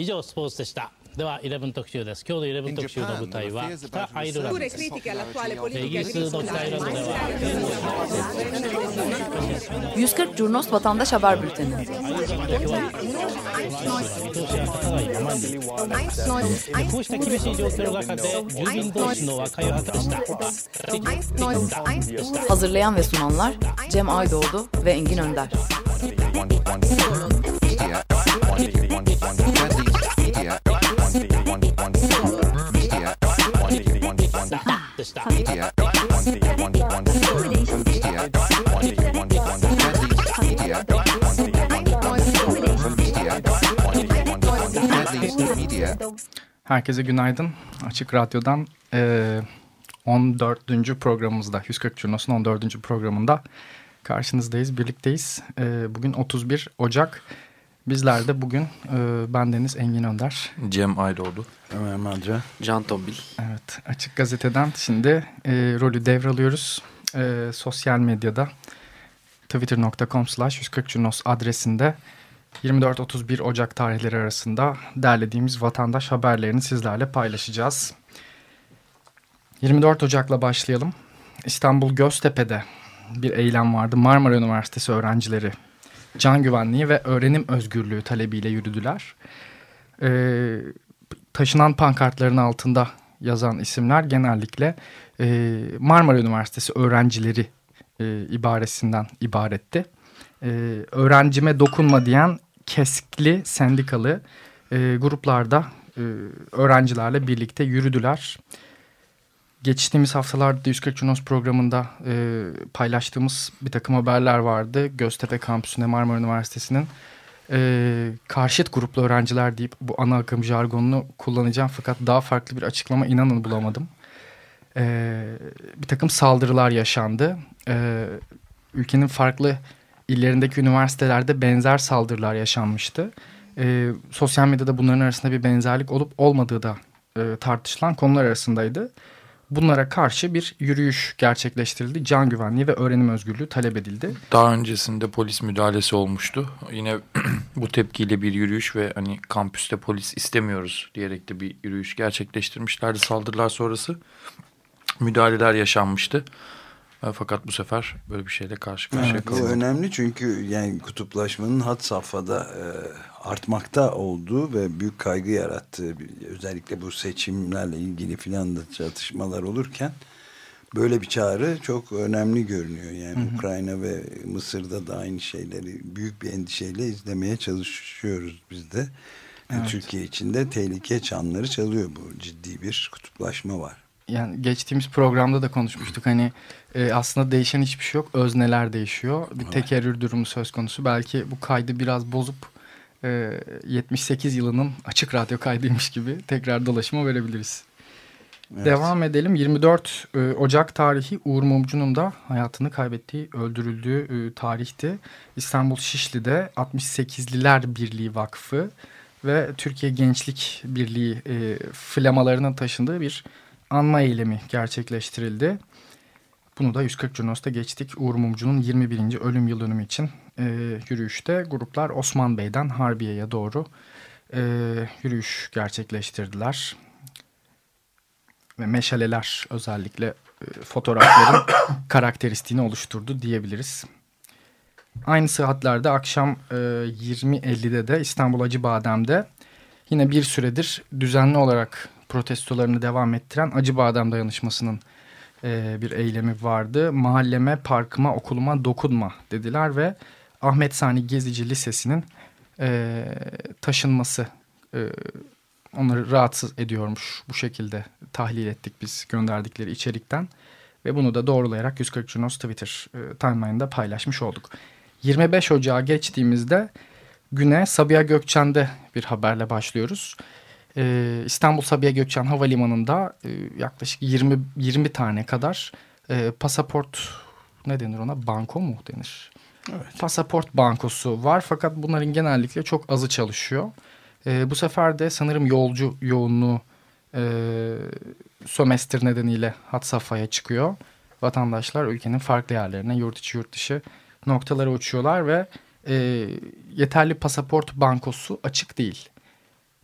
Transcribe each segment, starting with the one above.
以上スポーツでしたでは11特集です今日の11特集の舞台は北アイルランドですイギリスの北アイルランドでは140 Curnos Vatandaş Haber Bülteni こうした厳しい状況の中で住民同士の和解を果たした Hazırlayan ve sunanlar Cem Aydoğdu ve Engin Önder Herkese günaydın. Açık Radyo'dan e, 14. programımızda, 140 Curnos'un 14. programında karşınızdayız, birlikteyiz. E, bugün 31 Ocak. Bizler de bugün e, bendeniz Engin Önder. Cem Aydoğdu. Ömer Madra. Can Tombil. Evet, Açık Gazete'den şimdi e, rolü devralıyoruz. E, sosyal medyada twitter.com slash 140 Curnos adresinde 24-31 Ocak tarihleri arasında derlediğimiz vatandaş haberlerini sizlerle paylaşacağız. 24 Ocak'la başlayalım. İstanbul Göztepe'de bir eylem vardı. Marmara Üniversitesi öğrencileri can güvenliği ve öğrenim özgürlüğü talebiyle yürüdüler. Ee, taşınan pankartların altında yazan isimler genellikle e, Marmara Üniversitesi öğrencileri e, ibaresinden ibaretti e, öğrencime dokunma diyen keskli sendikalı e, gruplarda e, öğrencilerle birlikte yürüdüler. Geçtiğimiz haftalarda 140 Cunos programında e, paylaştığımız bir takım haberler vardı. Göztepe kampüsünde Marmara Üniversitesi'nin e, karşıt gruplu öğrenciler deyip bu ana akım jargonunu kullanacağım. Fakat daha farklı bir açıklama inanın bulamadım. E, bir takım saldırılar yaşandı. E, ülkenin farklı illerindeki üniversitelerde benzer saldırılar yaşanmıştı. E, sosyal medyada bunların arasında bir benzerlik olup olmadığı da e, tartışılan konular arasındaydı. Bunlara karşı bir yürüyüş gerçekleştirildi. Can güvenliği ve öğrenim özgürlüğü talep edildi. Daha öncesinde polis müdahalesi olmuştu. Yine bu tepkiyle bir yürüyüş ve hani kampüste polis istemiyoruz diyerek de bir yürüyüş gerçekleştirmişlerdi saldırılar sonrası. Müdahaleler yaşanmıştı. Fakat bu sefer böyle bir şeyle karşı karşıya evet. Bu önemli çünkü yani kutuplaşmanın had safhada e, artmakta olduğu ve büyük kaygı yarattığı özellikle bu seçimlerle ilgili filan da çatışmalar olurken böyle bir çağrı çok önemli görünüyor. Yani hı hı. Ukrayna ve Mısır'da da aynı şeyleri büyük bir endişeyle izlemeye çalışıyoruz biz de. Evet. Türkiye içinde tehlike çanları çalıyor bu ciddi bir kutuplaşma var yani geçtiğimiz programda da konuşmuştuk. Hani e, aslında değişen hiçbir şey yok. Özneler değişiyor. Bir evet. tekerrür durumu söz konusu. Belki bu kaydı biraz bozup e, 78 yılının açık radyo kaydıymış gibi tekrar dolaşıma verebiliriz. Evet. Devam edelim. 24 e, Ocak tarihi Uğur Mumcu'nun da hayatını kaybettiği, öldürüldüğü e, tarihti. İstanbul Şişli'de 68'liler Birliği Vakfı ve Türkiye Gençlik Birliği e, flamalarının taşındığı bir anma eylemi gerçekleştirildi. Bunu da 140 Cunos'ta geçtik. Uğur Mumcu'nun 21. ölüm yıl dönümü için e, yürüyüşte gruplar Osman Bey'den Harbiye'ye doğru e, yürüyüş gerçekleştirdiler. Ve meşaleler özellikle e, fotoğrafların karakteristiğini oluşturdu diyebiliriz. Aynı saatlerde akşam e, 20.50'de de İstanbul Acıbadem'de yine bir süredir düzenli olarak protestolarını devam ettiren Acıbadem Dayanışması'nın e, bir eylemi vardı. Mahalleme, parkıma, okuluma dokunma dediler ve Ahmet Sani Gezici Lisesi'nin e, taşınması e, onları rahatsız ediyormuş. Bu şekilde tahlil ettik biz gönderdikleri içerikten. Ve bunu da doğrulayarak 140 Junos Twitter e, timeline'da paylaşmış olduk. 25 Ocağı geçtiğimizde güne Sabiha Gökçen'de bir haberle başlıyoruz. Ee, İstanbul Sabiha Gökçen Havalimanı'nda e, yaklaşık 20 20 tane kadar e, pasaport ne denir ona banko mu denir? Evet. Pasaport bankosu var fakat bunların genellikle çok azı çalışıyor. E, bu sefer de sanırım yolcu yoğunluğu e, sömestr nedeniyle hat safhaya çıkıyor. Vatandaşlar ülkenin farklı yerlerine yurt içi yurt dışı noktalara uçuyorlar ve e, yeterli pasaport bankosu açık değil.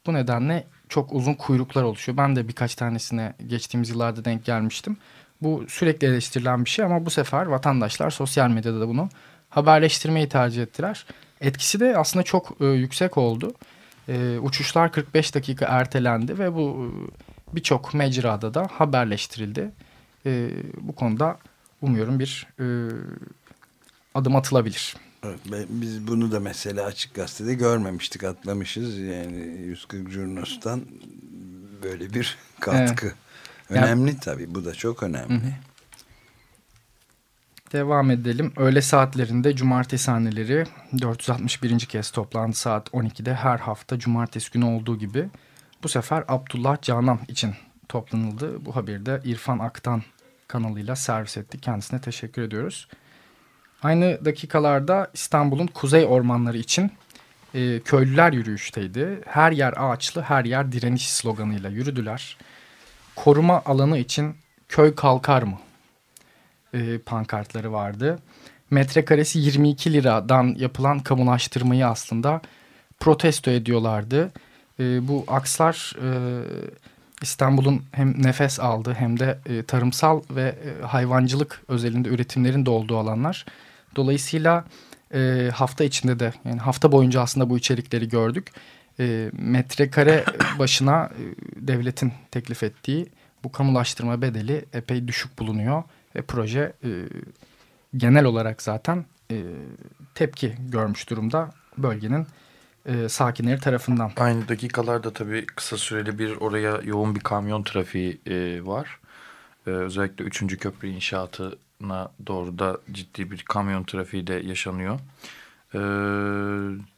Bu nedenle çok uzun kuyruklar oluşuyor. Ben de birkaç tanesine geçtiğimiz yıllarda denk gelmiştim. Bu sürekli eleştirilen bir şey ama bu sefer vatandaşlar sosyal medyada da bunu haberleştirmeyi tercih ettiler. Etkisi de aslında çok e, yüksek oldu. E, uçuşlar 45 dakika ertelendi ve bu e, birçok mecrada da haberleştirildi. E, bu konuda umuyorum bir e, adım atılabilir. Evet, biz bunu da mesela Açık Gazete'de görmemiştik, atlamışız. Yani 140 Jurnos'tan böyle bir katkı. Evet. Önemli yani, tabii, bu da çok önemli. Hı. Devam edelim. Öğle saatlerinde cumartesi haneleri 461. kez toplandı saat 12'de her hafta cumartesi günü olduğu gibi. Bu sefer Abdullah Canan için toplanıldı. Bu haberi de İrfan Aktan kanalıyla servis etti. Kendisine teşekkür ediyoruz. Aynı dakikalarda İstanbul'un kuzey ormanları için e, köylüler yürüyüşteydi. Her yer ağaçlı, her yer direniş sloganıyla yürüdüler. Koruma alanı için köy kalkar mı? E, pankartları vardı. Metrekaresi 22 liradan yapılan kamulaştırmayı aslında protesto ediyorlardı. E, bu akslar e, İstanbul'un hem nefes aldı hem de e, tarımsal ve e, hayvancılık özelinde üretimlerin de olduğu alanlar. Dolayısıyla e, hafta içinde de yani hafta boyunca aslında bu içerikleri gördük. E, metrekare başına e, devletin teklif ettiği bu kamulaştırma bedeli epey düşük bulunuyor. Ve proje e, genel olarak zaten e, tepki görmüş durumda bölgenin e, sakinleri tarafından. Aynı dakikalarda tabii kısa süreli bir oraya yoğun bir kamyon trafiği e, var. E, özellikle 3. köprü inşaatına doğru da ciddi bir kamyon trafiği de yaşanıyor. E,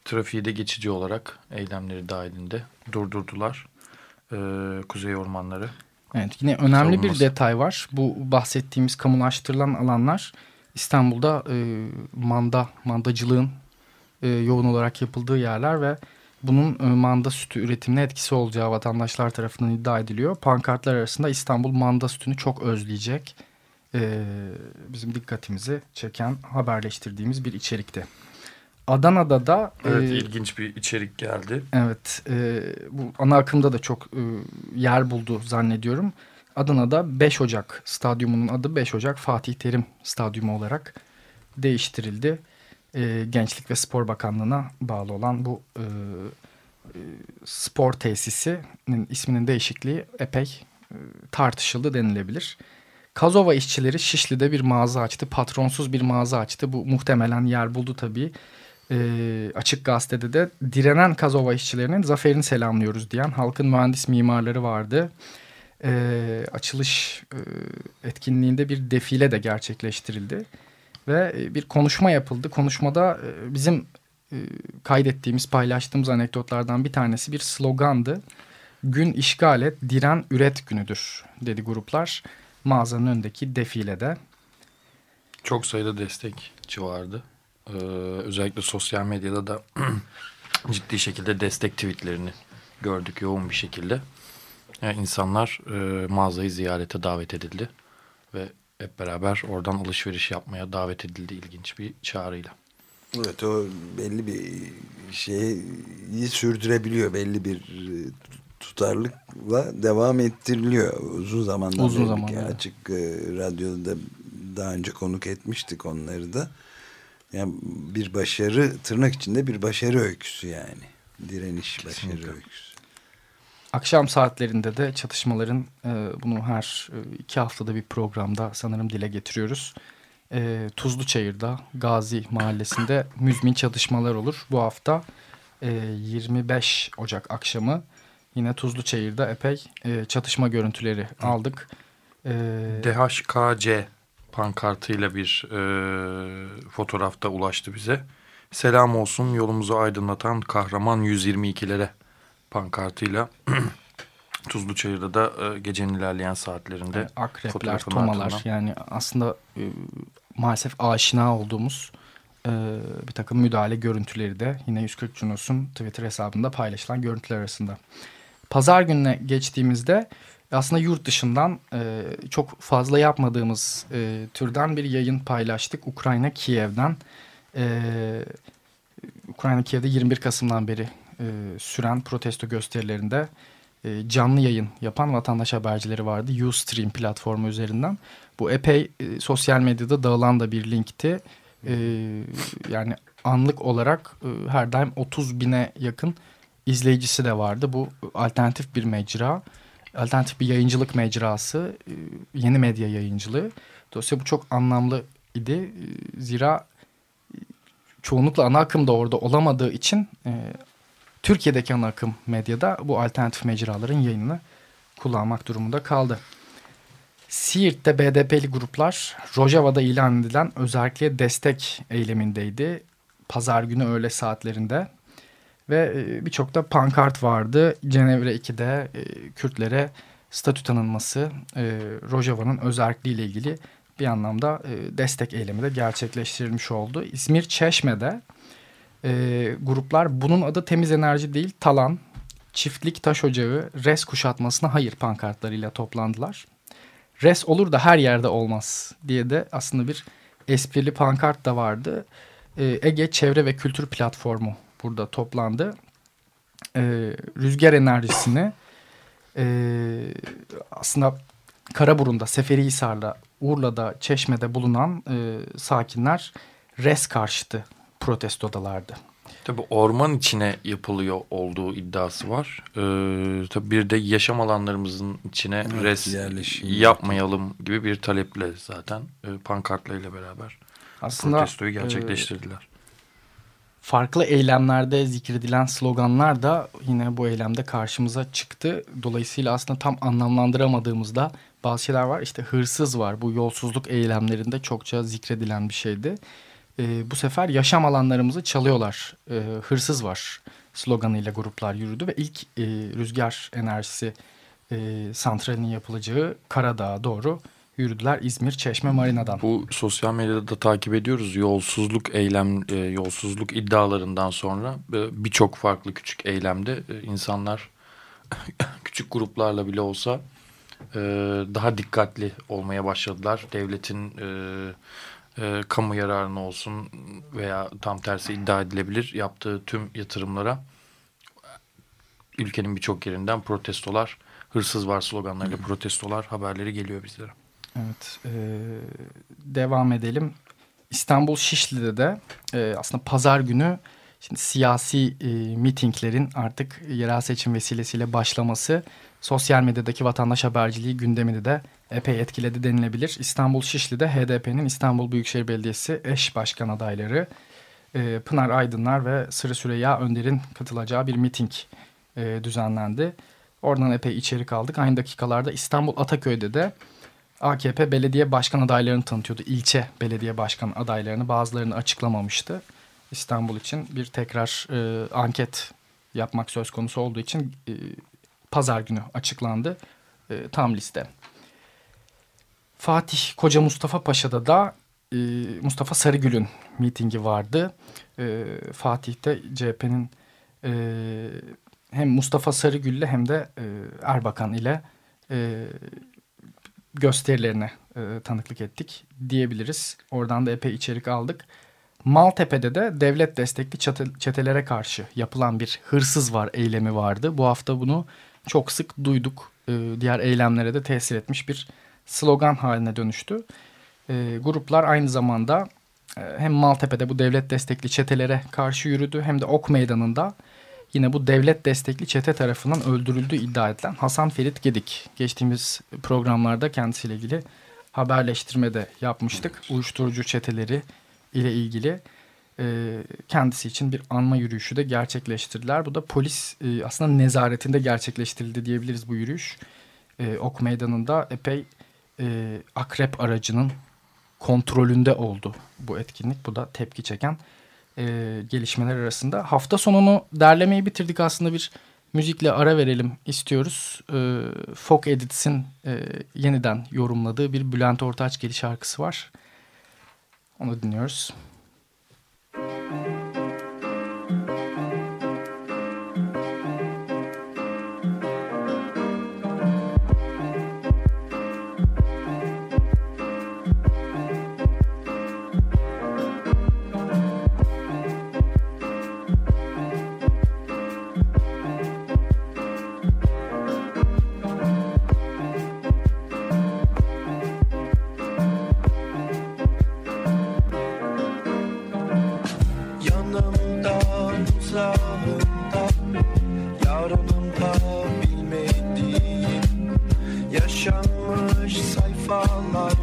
trafiği de geçici olarak eylemleri dahilinde durdurdular e, kuzey ormanları. Evet yine önemli bir detay var. Bu bahsettiğimiz kamulaştırılan alanlar İstanbul'da e, manda, mandacılığın e, yoğun olarak yapıldığı yerler ve bunun e, manda sütü üretimine etkisi olacağı vatandaşlar tarafından iddia ediliyor. Pankartlar arasında İstanbul manda sütünü çok özleyecek. E, bizim dikkatimizi çeken haberleştirdiğimiz bir içerikti. Adana'da da... Evet e, ilginç bir içerik geldi. Evet e, bu ana akımda da çok e, yer buldu zannediyorum. Adana'da 5 Ocak stadyumunun adı 5 Ocak Fatih Terim Stadyumu olarak değiştirildi e, Gençlik ve Spor Bakanlığı'na bağlı olan bu e, e, spor tesisinin isminin değişikliği epey e, tartışıldı denilebilir. Kazova işçileri Şişli'de bir mağaza açtı. Patronsuz bir mağaza açtı. Bu muhtemelen yer buldu tabii. E, açık gazetede de direnen Kazova işçilerinin zaferini selamlıyoruz diyen halkın mühendis mimarları vardı. E, açılış e, etkinliğinde bir defile de gerçekleştirildi ve e, bir konuşma yapıldı. Konuşmada e, bizim e, kaydettiğimiz, paylaştığımız anekdotlardan bir tanesi bir slogandı. Gün işgal et, diren üret günüdür dedi gruplar mağazanın önündeki defilede. Çok sayıda destekçi vardı. Ee, özellikle sosyal medyada da ciddi şekilde destek tweetlerini gördük yoğun bir şekilde. Yani insanlar e, mağazayı ziyarete davet edildi ve hep beraber oradan alışveriş yapmaya davet edildi ilginç bir çağrıyla. Evet o belli bir şeyi sürdürebiliyor. Belli bir tutarlılıkla devam ettiriliyor. Uzun zamandan Uzun zaman, evet. açık e, radyoda daha önce konuk etmiştik onları da. Yani bir başarı tırnak içinde bir başarı öyküsü yani. Direniş Kesinlikle. başarı öyküsü. Akşam saatlerinde de çatışmaların e, bunu her e, iki haftada bir programda sanırım dile getiriyoruz. E, Tuzluçayır'da Gazi Mahallesi'nde müzmin çatışmalar olur. Bu hafta e, 25 Ocak akşamı yine Tuzluçayır'da epey e, çatışma görüntüleri aldık. E, DHKC pankartıyla bir e, fotoğrafta ulaştı bize. Selam olsun yolumuzu aydınlatan kahraman 122'lere pankartıyla Tuzlu Çayır'da da e, gecenin ilerleyen saatlerinde akrepler, tomalar ardından. yani aslında e, maalesef aşina olduğumuz e, bir takım müdahale görüntüleri de yine 140 Cunos'un Twitter hesabında paylaşılan görüntüler arasında. Pazar gününe geçtiğimizde aslında yurt dışından e, çok fazla yapmadığımız e, türden bir yayın paylaştık. Ukrayna Kiev'den. E, Ukrayna Kiev'de 21 Kasım'dan beri e, süren protesto gösterilerinde e, canlı yayın yapan vatandaş habercileri vardı. Ustream platformu üzerinden. Bu epey e, sosyal medyada dağılan da bir linkti. E, yani anlık olarak e, her daim 30 bine yakın izleyicisi de vardı. Bu alternatif bir mecra. Alternatif bir yayıncılık mecrası. E, yeni medya yayıncılığı. Dolayısıyla bu çok anlamlı idi. E, zira çoğunlukla ana akım da orada olamadığı için e, Türkiye'deki ana akım medyada bu alternatif mecraların yayınını kullanmak durumunda kaldı. Siirt'te BDP'li gruplar Rojava'da ilan edilen özellikle destek eylemindeydi. Pazar günü öğle saatlerinde ve e, birçok da pankart vardı. Cenevre 2'de e, Kürtlere statü tanınması e, Rojava'nın özelliğiyle ilgili bir anlamda destek eylemi de gerçekleştirilmiş oldu. İzmir Çeşme'de gruplar bunun adı temiz enerji değil talan, çiftlik taş ocağı, res kuşatmasına hayır pankartlarıyla toplandılar. Res olur da her yerde olmaz diye de aslında bir esprili pankart da vardı. Ege Çevre ve Kültür Platformu burada toplandı. E, rüzgar enerjisini e, aslında Karaburun'da, Seferihisar'da, Urla'da, Çeşme'de bulunan e, sakinler res karşıtı protestodalardı. Tabii orman içine yapılıyor olduğu iddiası var. Ee, tabii bir de yaşam alanlarımızın içine evet, res yapmayalım gibi bir taleple zaten e, pankartlarıyla beraber Aslında, protestoyu gerçekleştirdiler. E, farklı eylemlerde zikredilen sloganlar da yine bu eylemde karşımıza çıktı. Dolayısıyla aslında tam anlamlandıramadığımızda bazı şeyler var. İşte hırsız var. Bu yolsuzluk eylemlerinde çokça zikredilen bir şeydi. E, bu sefer yaşam alanlarımızı çalıyorlar. E, hırsız var sloganıyla gruplar yürüdü ve ilk e, rüzgar enerjisi e, santralinin yapılacağı Karadağ'a doğru yürüdüler İzmir Çeşme Marina'dan. Bu sosyal medyada da takip ediyoruz yolsuzluk eylem e, yolsuzluk iddialarından sonra e, birçok farklı küçük eylemde e, insanlar küçük gruplarla bile olsa e, daha dikkatli olmaya başladılar. Devletin e, e, kamu yararına olsun veya tam tersi iddia edilebilir yaptığı tüm yatırımlara ülkenin birçok yerinden protestolar, hırsız var sloganlarıyla protestolar haberleri geliyor bizlere. Evet, e, devam edelim. İstanbul Şişli'de de e, aslında pazar günü şimdi siyasi e, mitinglerin artık yerel seçim vesilesiyle başlaması sosyal medyadaki vatandaş haberciliği gündemini de epey etkiledi denilebilir. İstanbul Şişli'de HDP'nin İstanbul Büyükşehir Belediyesi eş başkan adayları e, Pınar Aydınlar ve Sırı Süreyya Önder'in katılacağı bir miting e, düzenlendi. Oradan epey içerik aldık. Aynı dakikalarda İstanbul Ataköy'de de AKP belediye başkan adaylarını tanıtıyordu. İlçe belediye başkan adaylarını bazılarını açıklamamıştı. İstanbul için bir tekrar e, anket yapmak söz konusu olduğu için e, pazar günü açıklandı e, tam liste. Fatih Koca Mustafa Paşa'da da e, Mustafa Sarıgül'ün mitingi vardı. E, Fatih'te CHP'nin e, hem Mustafa Sarıgül'le hem de e, Erbakan ile e, gösterilerine e, tanıklık ettik diyebiliriz. Oradan da epey içerik aldık. Maltepe'de de devlet destekli çetelere karşı yapılan bir hırsız var eylemi vardı. Bu hafta bunu çok sık duyduk. E, diğer eylemlere de tesir etmiş bir slogan haline dönüştü. E, gruplar aynı zamanda e, hem Maltepe'de bu devlet destekli çetelere karşı yürüdü hem de Ok Meydanı'nda yine bu devlet destekli çete tarafından öldürüldüğü iddia edilen Hasan Ferit Gedik. Geçtiğimiz programlarda kendisiyle ilgili haberleştirme de yapmıştık. Uyuşturucu çeteleri ile ilgili e, kendisi için bir anma yürüyüşü de gerçekleştirdiler. Bu da polis e, aslında nezaretinde gerçekleştirildi diyebiliriz bu yürüyüş. E, ok Meydanı'nda epey e, akrep aracının kontrolünde oldu bu etkinlik. Bu da tepki çeken e, gelişmeler arasında. Hafta sonunu derlemeyi bitirdik aslında bir müzikle ara verelim istiyoruz. E, Folk Edits'in e, yeniden yorumladığı bir Bülent Ortaçgil şarkısı var. Onu dinliyoruz. fall off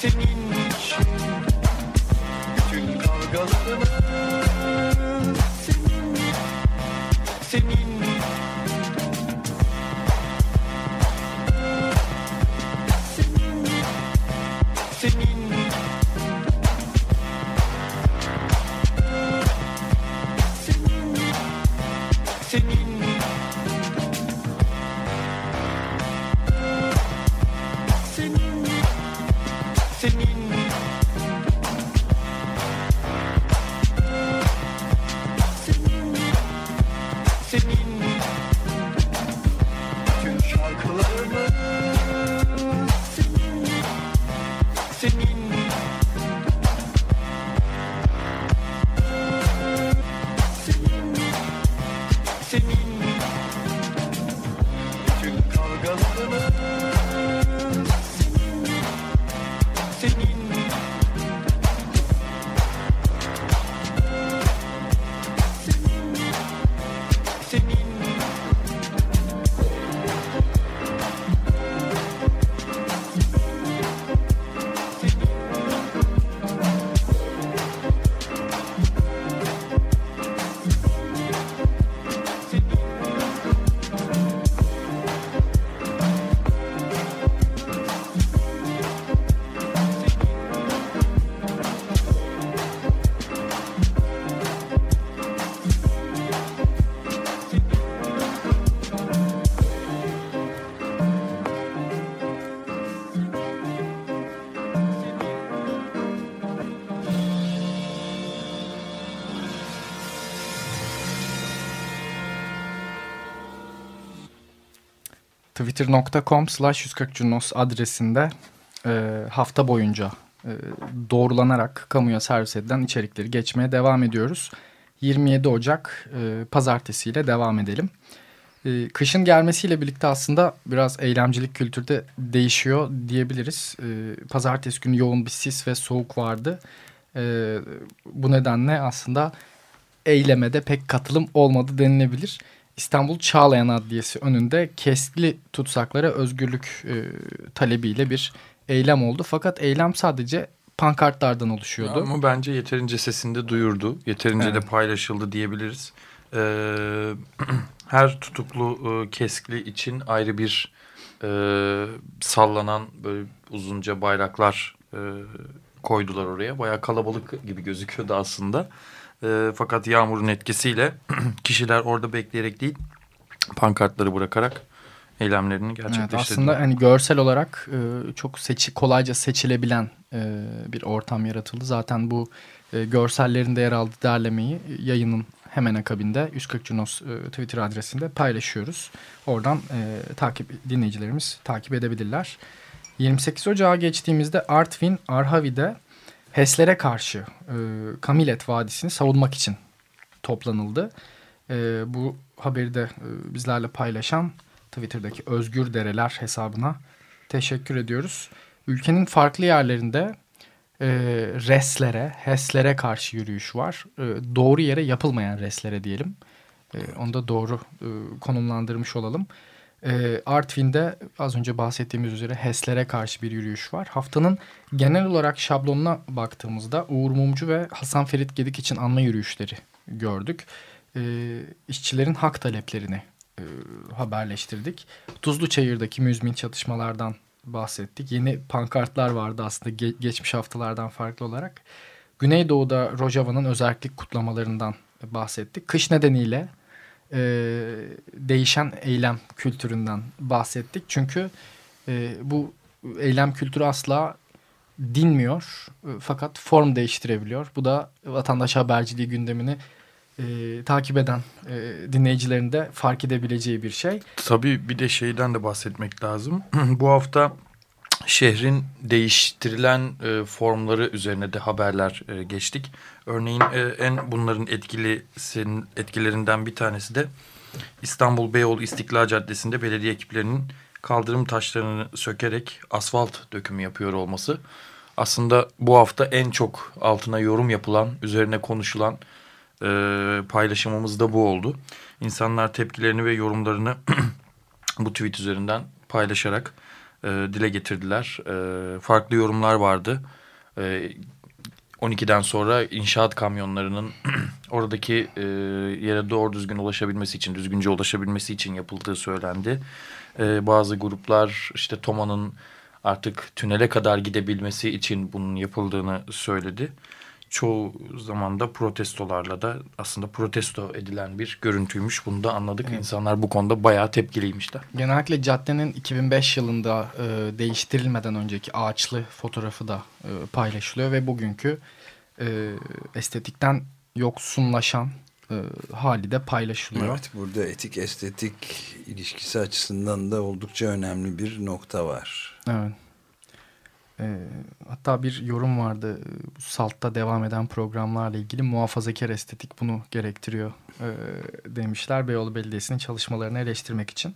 singing twitter.com slash 140 adresinde e, hafta boyunca e, doğrulanarak kamuya servis edilen içerikleri geçmeye devam ediyoruz. 27 Ocak e, pazartesiyle devam edelim. E, kışın gelmesiyle birlikte aslında biraz eylemcilik kültürde değişiyor diyebiliriz. E, pazartesi günü yoğun bir sis ve soğuk vardı. E, bu nedenle aslında eylemede pek katılım olmadı denilebilir. İstanbul Çağlayan Adliyesi önünde keskli tutsaklara özgürlük e, talebiyle bir eylem oldu. Fakat eylem sadece pankartlardan oluşuyordu. Ama bence yeterince sesinde duyurdu. Yeterince evet. de paylaşıldı diyebiliriz. Ee, her tutuklu e, keskli için ayrı bir e, sallanan böyle uzunca bayraklar e, koydular oraya. Baya kalabalık gibi gözüküyordu aslında. E, fakat yağmurun etkisiyle kişiler orada bekleyerek değil pankartları bırakarak eylemlerini gerçekleştirdiler. Evet, aslında hani görsel olarak e, çok seçi, kolayca seçilebilen e, bir ortam yaratıldı. Zaten bu e, görsellerin de yer aldığı derlemeyi yayının hemen akabinde 140 Cunos e, Twitter adresinde paylaşıyoruz. Oradan e, takip dinleyicilerimiz takip edebilirler. 28 Ocağı geçtiğimizde Artvin Arhavi'de HES'lere karşı e, Kamilet Vadisi'ni savunmak için toplanıldı. E, bu haberi de e, bizlerle paylaşan Twitter'daki Özgür Dereler hesabına teşekkür ediyoruz. Ülkenin farklı yerlerinde e, reslere, HES'lere karşı yürüyüş var. E, doğru yere yapılmayan reslere diyelim. E, onu da doğru e, konumlandırmış olalım. E, Artvin'de az önce bahsettiğimiz üzere HES'lere karşı bir yürüyüş var. Haftanın genel olarak şablonuna baktığımızda Uğur Mumcu ve Hasan Ferit Gedik için anma yürüyüşleri gördük. E, işçilerin hak taleplerini e, haberleştirdik. Tuzlu Çayır'daki müzmin çatışmalardan bahsettik. Yeni pankartlar vardı aslında ge geçmiş haftalardan farklı olarak. Güneydoğu'da Rojava'nın özellik kutlamalarından bahsettik. Kış nedeniyle e, değişen eylem kültüründen bahsettik. Çünkü e, bu eylem kültürü asla dinmiyor e, fakat form değiştirebiliyor. Bu da vatandaş haberciliği gündemini e, takip eden e, dinleyicilerin de fark edebileceği bir şey. Tabii bir de şeyden de bahsetmek lazım. bu hafta şehrin değiştirilen e, formları üzerine de haberler e, geçtik. Örneğin e, en bunların etkili etkilerinden bir tanesi de İstanbul Beyoğlu İstiklal Caddesi'nde belediye ekiplerinin kaldırım taşlarını sökerek asfalt dökümü yapıyor olması. Aslında bu hafta en çok altına yorum yapılan, üzerine konuşulan e, paylaşımımız da bu oldu. İnsanlar tepkilerini ve yorumlarını bu tweet üzerinden paylaşarak e, dile getirdiler. E, farklı yorumlar vardı. E, 12'den sonra inşaat kamyonlarının oradaki e, yere doğru düzgün ulaşabilmesi için, düzgünce ulaşabilmesi için yapıldığı söylendi. E, bazı gruplar işte Toma'nın artık tünele kadar gidebilmesi için bunun yapıldığını söyledi çoğu zaman da protestolarla da aslında protesto edilen bir görüntüymüş. Bunu da anladık. Evet. İnsanlar bu konuda bayağı tepkiliymişler. Genellikle caddenin 2005 yılında e, değiştirilmeden önceki ağaçlı fotoğrafı da e, paylaşılıyor ve bugünkü e, estetikten yoksunlaşan e, hali de paylaşılıyor. Evet burada etik estetik ilişkisi açısından da oldukça önemli bir nokta var. Evet. E, hatta bir yorum vardı Salt'ta devam eden programlarla ilgili muhafazakar estetik bunu gerektiriyor e, demişler Beyoğlu Belediyesi'nin çalışmalarını eleştirmek için.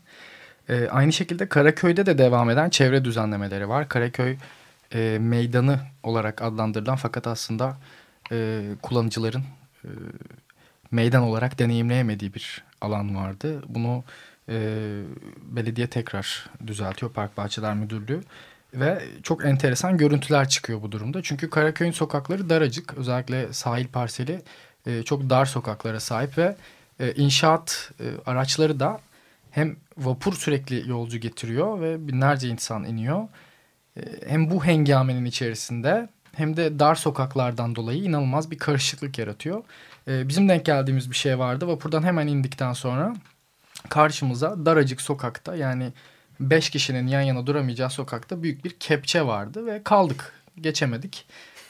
E, aynı şekilde Karaköy'de de devam eden çevre düzenlemeleri var. Karaköy e, meydanı olarak adlandırılan fakat aslında e, kullanıcıların e, meydan olarak deneyimleyemediği bir alan vardı. Bunu belediye tekrar düzeltiyor Park Bahçeler Müdürlüğü. Ve çok enteresan görüntüler çıkıyor bu durumda. Çünkü Karaköy'ün sokakları daracık. Özellikle sahil parseli e, çok dar sokaklara sahip ve e, inşaat e, araçları da hem vapur sürekli yolcu getiriyor ve binlerce insan iniyor. Hem bu hengamenin içerisinde hem de dar sokaklardan dolayı inanılmaz bir karışıklık yaratıyor. E, bizim denk geldiğimiz bir şey vardı. Vapurdan hemen indikten sonra karşımıza daracık sokakta yani beş kişinin yan yana duramayacağı sokakta büyük bir kepçe vardı ve kaldık. Geçemedik.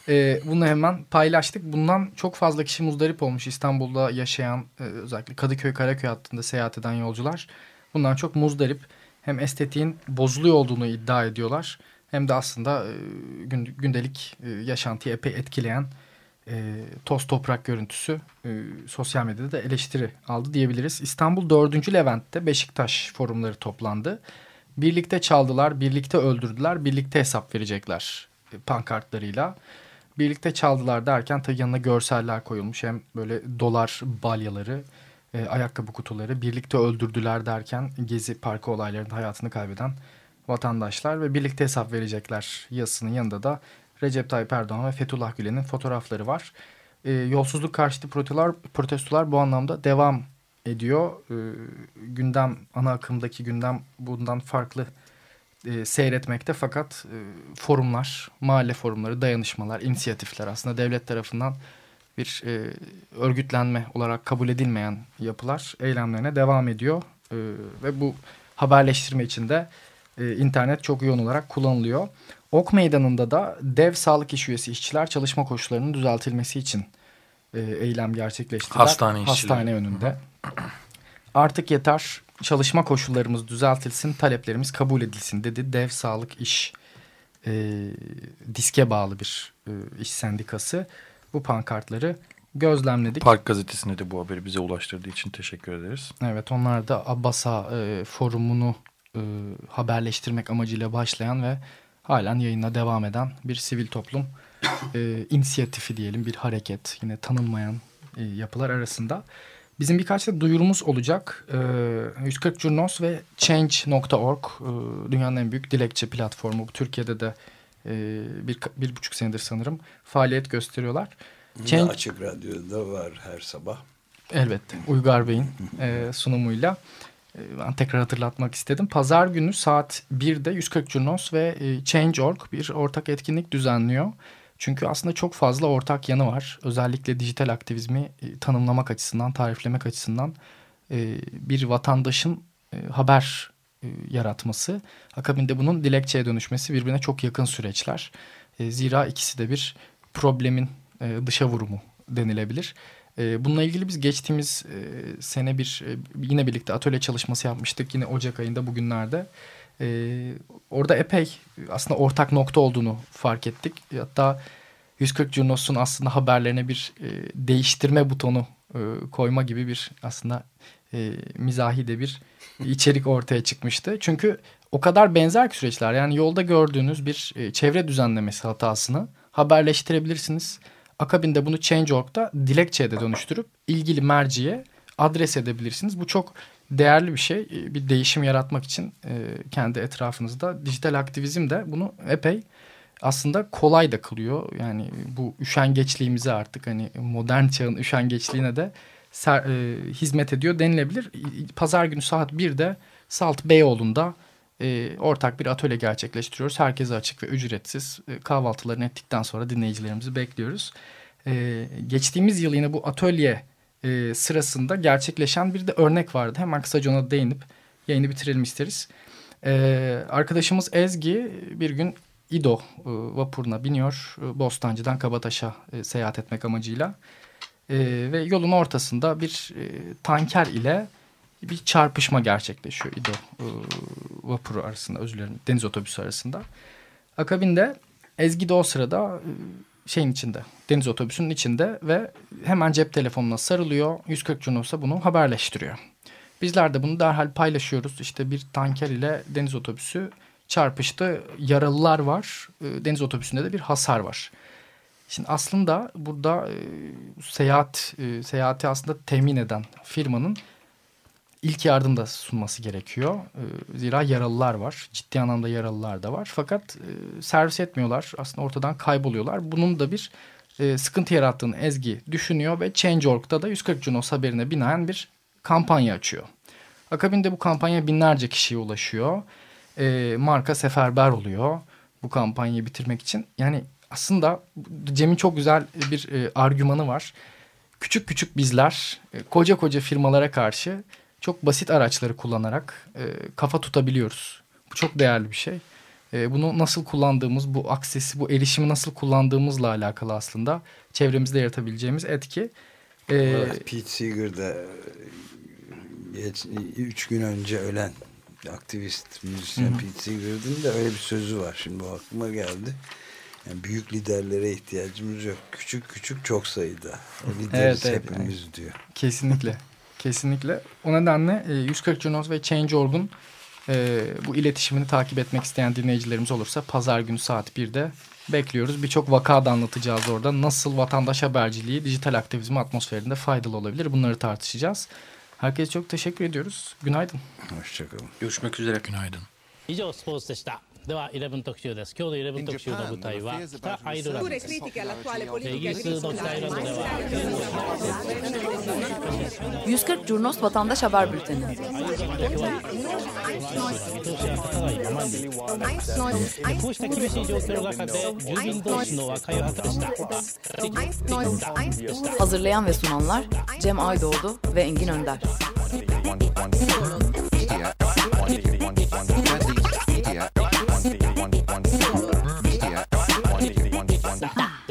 Ee, bunu hemen paylaştık. Bundan çok fazla kişi muzdarip olmuş İstanbul'da yaşayan e, özellikle Kadıköy Karaköy hattında seyahat eden yolcular. Bundan çok muzdarip. Hem estetiğin bozuluyor olduğunu iddia ediyorlar. Hem de aslında e, gündelik e, yaşantıyı epey etkileyen e, toz toprak görüntüsü e, sosyal medyada da eleştiri aldı diyebiliriz. İstanbul 4. Levent'te Beşiktaş forumları toplandı. Birlikte çaldılar, birlikte öldürdüler, birlikte hesap verecekler pankartlarıyla. Birlikte çaldılar derken tabii yanına görseller koyulmuş. Hem böyle dolar balyaları, e, ayakkabı kutuları. Birlikte öldürdüler derken Gezi Parkı olaylarında hayatını kaybeden vatandaşlar ve birlikte hesap verecekler yazısının yanında da Recep Tayyip Erdoğan ve Fethullah Gülen'in fotoğrafları var. E, yolsuzluk karşıtı protestolar, protestolar bu anlamda devam ediyor. E, gündem, ana akımdaki gündem bundan farklı e, seyretmekte fakat e, forumlar, mahalle forumları, dayanışmalar, inisiyatifler aslında devlet tarafından bir e, örgütlenme olarak kabul edilmeyen yapılar eylemlerine devam ediyor. E, ve bu haberleştirme için de e, internet çok yoğun olarak kullanılıyor. Ok Meydanı'nda da dev sağlık iş üyesi işçiler çalışma koşullarının düzeltilmesi için e, eylem gerçekleştirdiler. Hastane işçileri. Hastane önünde. Artık yeter çalışma koşullarımız düzeltilsin, taleplerimiz kabul edilsin dedi dev sağlık iş e, diske bağlı bir e, iş sendikası. Bu pankartları gözlemledik. Park gazetesinde de bu haberi bize ulaştırdığı için teşekkür ederiz. Evet onlar da Abbasa e, forumunu e, haberleştirmek amacıyla başlayan ve halen yayına devam eden bir sivil toplum e, inisiyatifi diyelim bir hareket yine tanınmayan e, yapılar arasında. Bizim birkaç da duyurumuz olacak. E, 140 Curnos ve Change.org e, dünyanın en büyük dilekçe platformu. Türkiye'de de e, bir, bir buçuk senedir sanırım faaliyet gösteriyorlar. Change... Açık Radyo'da var her sabah. Elbette Uygar Bey'in e, sunumuyla. E, ben tekrar hatırlatmak istedim. Pazar günü saat 1'de 140 Curnos ve e, Change.org bir ortak etkinlik düzenliyor. Çünkü aslında çok fazla ortak yanı var. Özellikle dijital aktivizmi e, tanımlamak açısından, tariflemek açısından e, bir vatandaşın e, haber yaratması, akabinde bunun dilekçeye dönüşmesi birbirine çok yakın süreçler. Zira ikisi de bir problemin dışa vurumu denilebilir. Bununla ilgili biz geçtiğimiz sene bir yine birlikte atölye çalışması yapmıştık. Yine Ocak ayında bugünlerde. E, orada epey aslında ortak nokta olduğunu fark ettik. Hatta 140 Curnos'un aslında haberlerine bir e, değiştirme butonu e, koyma gibi bir aslında e, mizahi de bir içerik ortaya çıkmıştı. Çünkü o kadar benzer ki süreçler. Yani yolda gördüğünüz bir e, çevre düzenlemesi hatasını haberleştirebilirsiniz. Akabinde bunu Change.org'da dilekçeye de dönüştürüp ilgili merciye adres edebilirsiniz. Bu çok değerli bir şey. E, bir değişim yaratmak için e, kendi etrafınızda. Dijital aktivizm de bunu epey aslında kolay da kılıyor. Yani bu üşengeçliğimize artık hani modern çağın üşengeçliğine de ser, e, hizmet ediyor denilebilir. Pazar günü saat 1'de Salt Beyoğlu'nda e, ortak bir atölye gerçekleştiriyoruz. Herkese açık ve ücretsiz e, kahvaltılarını ettikten sonra dinleyicilerimizi bekliyoruz. E, geçtiğimiz yıl yine bu atölye e, sırasında gerçekleşen bir de örnek vardı. Hemen kısaca ona değinip yayını bitirelim isteriz. E, arkadaşımız Ezgi bir gün İdo e, vapuruna biniyor. E, Bostancı'dan Kabataş'a e, seyahat etmek amacıyla. E, ve yolun ortasında bir e, tanker ile bir çarpışma gerçekleşiyor İdo e, vapuru arasında özür dilerim deniz otobüsü arasında. Akabinde Ezgi de o sırada e, şeyin içinde deniz otobüsünün içinde ve hemen cep telefonuna sarılıyor. 140 Junos'a bunu haberleştiriyor. Bizler de bunu derhal paylaşıyoruz. İşte bir tanker ile deniz otobüsü çarpıştı. Yaralılar var. E, deniz otobüsünde de bir hasar var. Şimdi aslında burada e, seyahat e, seyahati aslında temin eden firmanın ilk yardım da sunması gerekiyor. E, zira yaralılar var. Ciddi anlamda yaralılar da var. Fakat e, servis etmiyorlar. Aslında ortadan kayboluyorlar. Bunun da bir e, sıkıntı yarattığını Ezgi düşünüyor ve Change.org'da da 140 Junos haberine binaen bir kampanya açıyor. Akabinde bu kampanya binlerce kişiye ulaşıyor. E, marka seferber oluyor bu kampanyayı bitirmek için. Yani aslında Cem'in çok güzel bir e, argümanı var. Küçük küçük bizler e, koca koca firmalara karşı çok basit araçları kullanarak e, kafa tutabiliyoruz. Bu çok değerli bir şey. E, bunu nasıl kullandığımız, bu aksesi, bu erişimi nasıl kullandığımızla alakalı aslında çevremizde yaratabileceğimiz etki. E, Pete Seeger de geç, üç gün önce ölen aktivist müzisyen Hı -hı. Pete Seeger'ın da öyle bir sözü var. Şimdi bu aklıma geldi. Yani büyük liderlere ihtiyacımız yok. Küçük küçük çok sayıda. O lideriz evet, hepimiz evet. diyor. Kesinlikle. Kesinlikle. O nedenle 140 Junos ve Change.org'un e, bu iletişimini takip etmek isteyen dinleyicilerimiz olursa pazar günü saat 1'de bekliyoruz. Birçok vaka da anlatacağız orada. Nasıl vatandaş haberciliği dijital aktivizm atmosferinde faydalı olabilir bunları tartışacağız. Herkese çok teşekkür ediyoruz. Günaydın. Hoşçakalın. Görüşmek üzere. Günaydın. 以上スポーツでした では11特集です今日の11特集の舞台は北アイルランドですイギリスの北アイルランドでは140 Curnos Vatandaş Haber Bülteni Hazırlayan ve sunanlar Cem Aydoğdu ve Engin Önder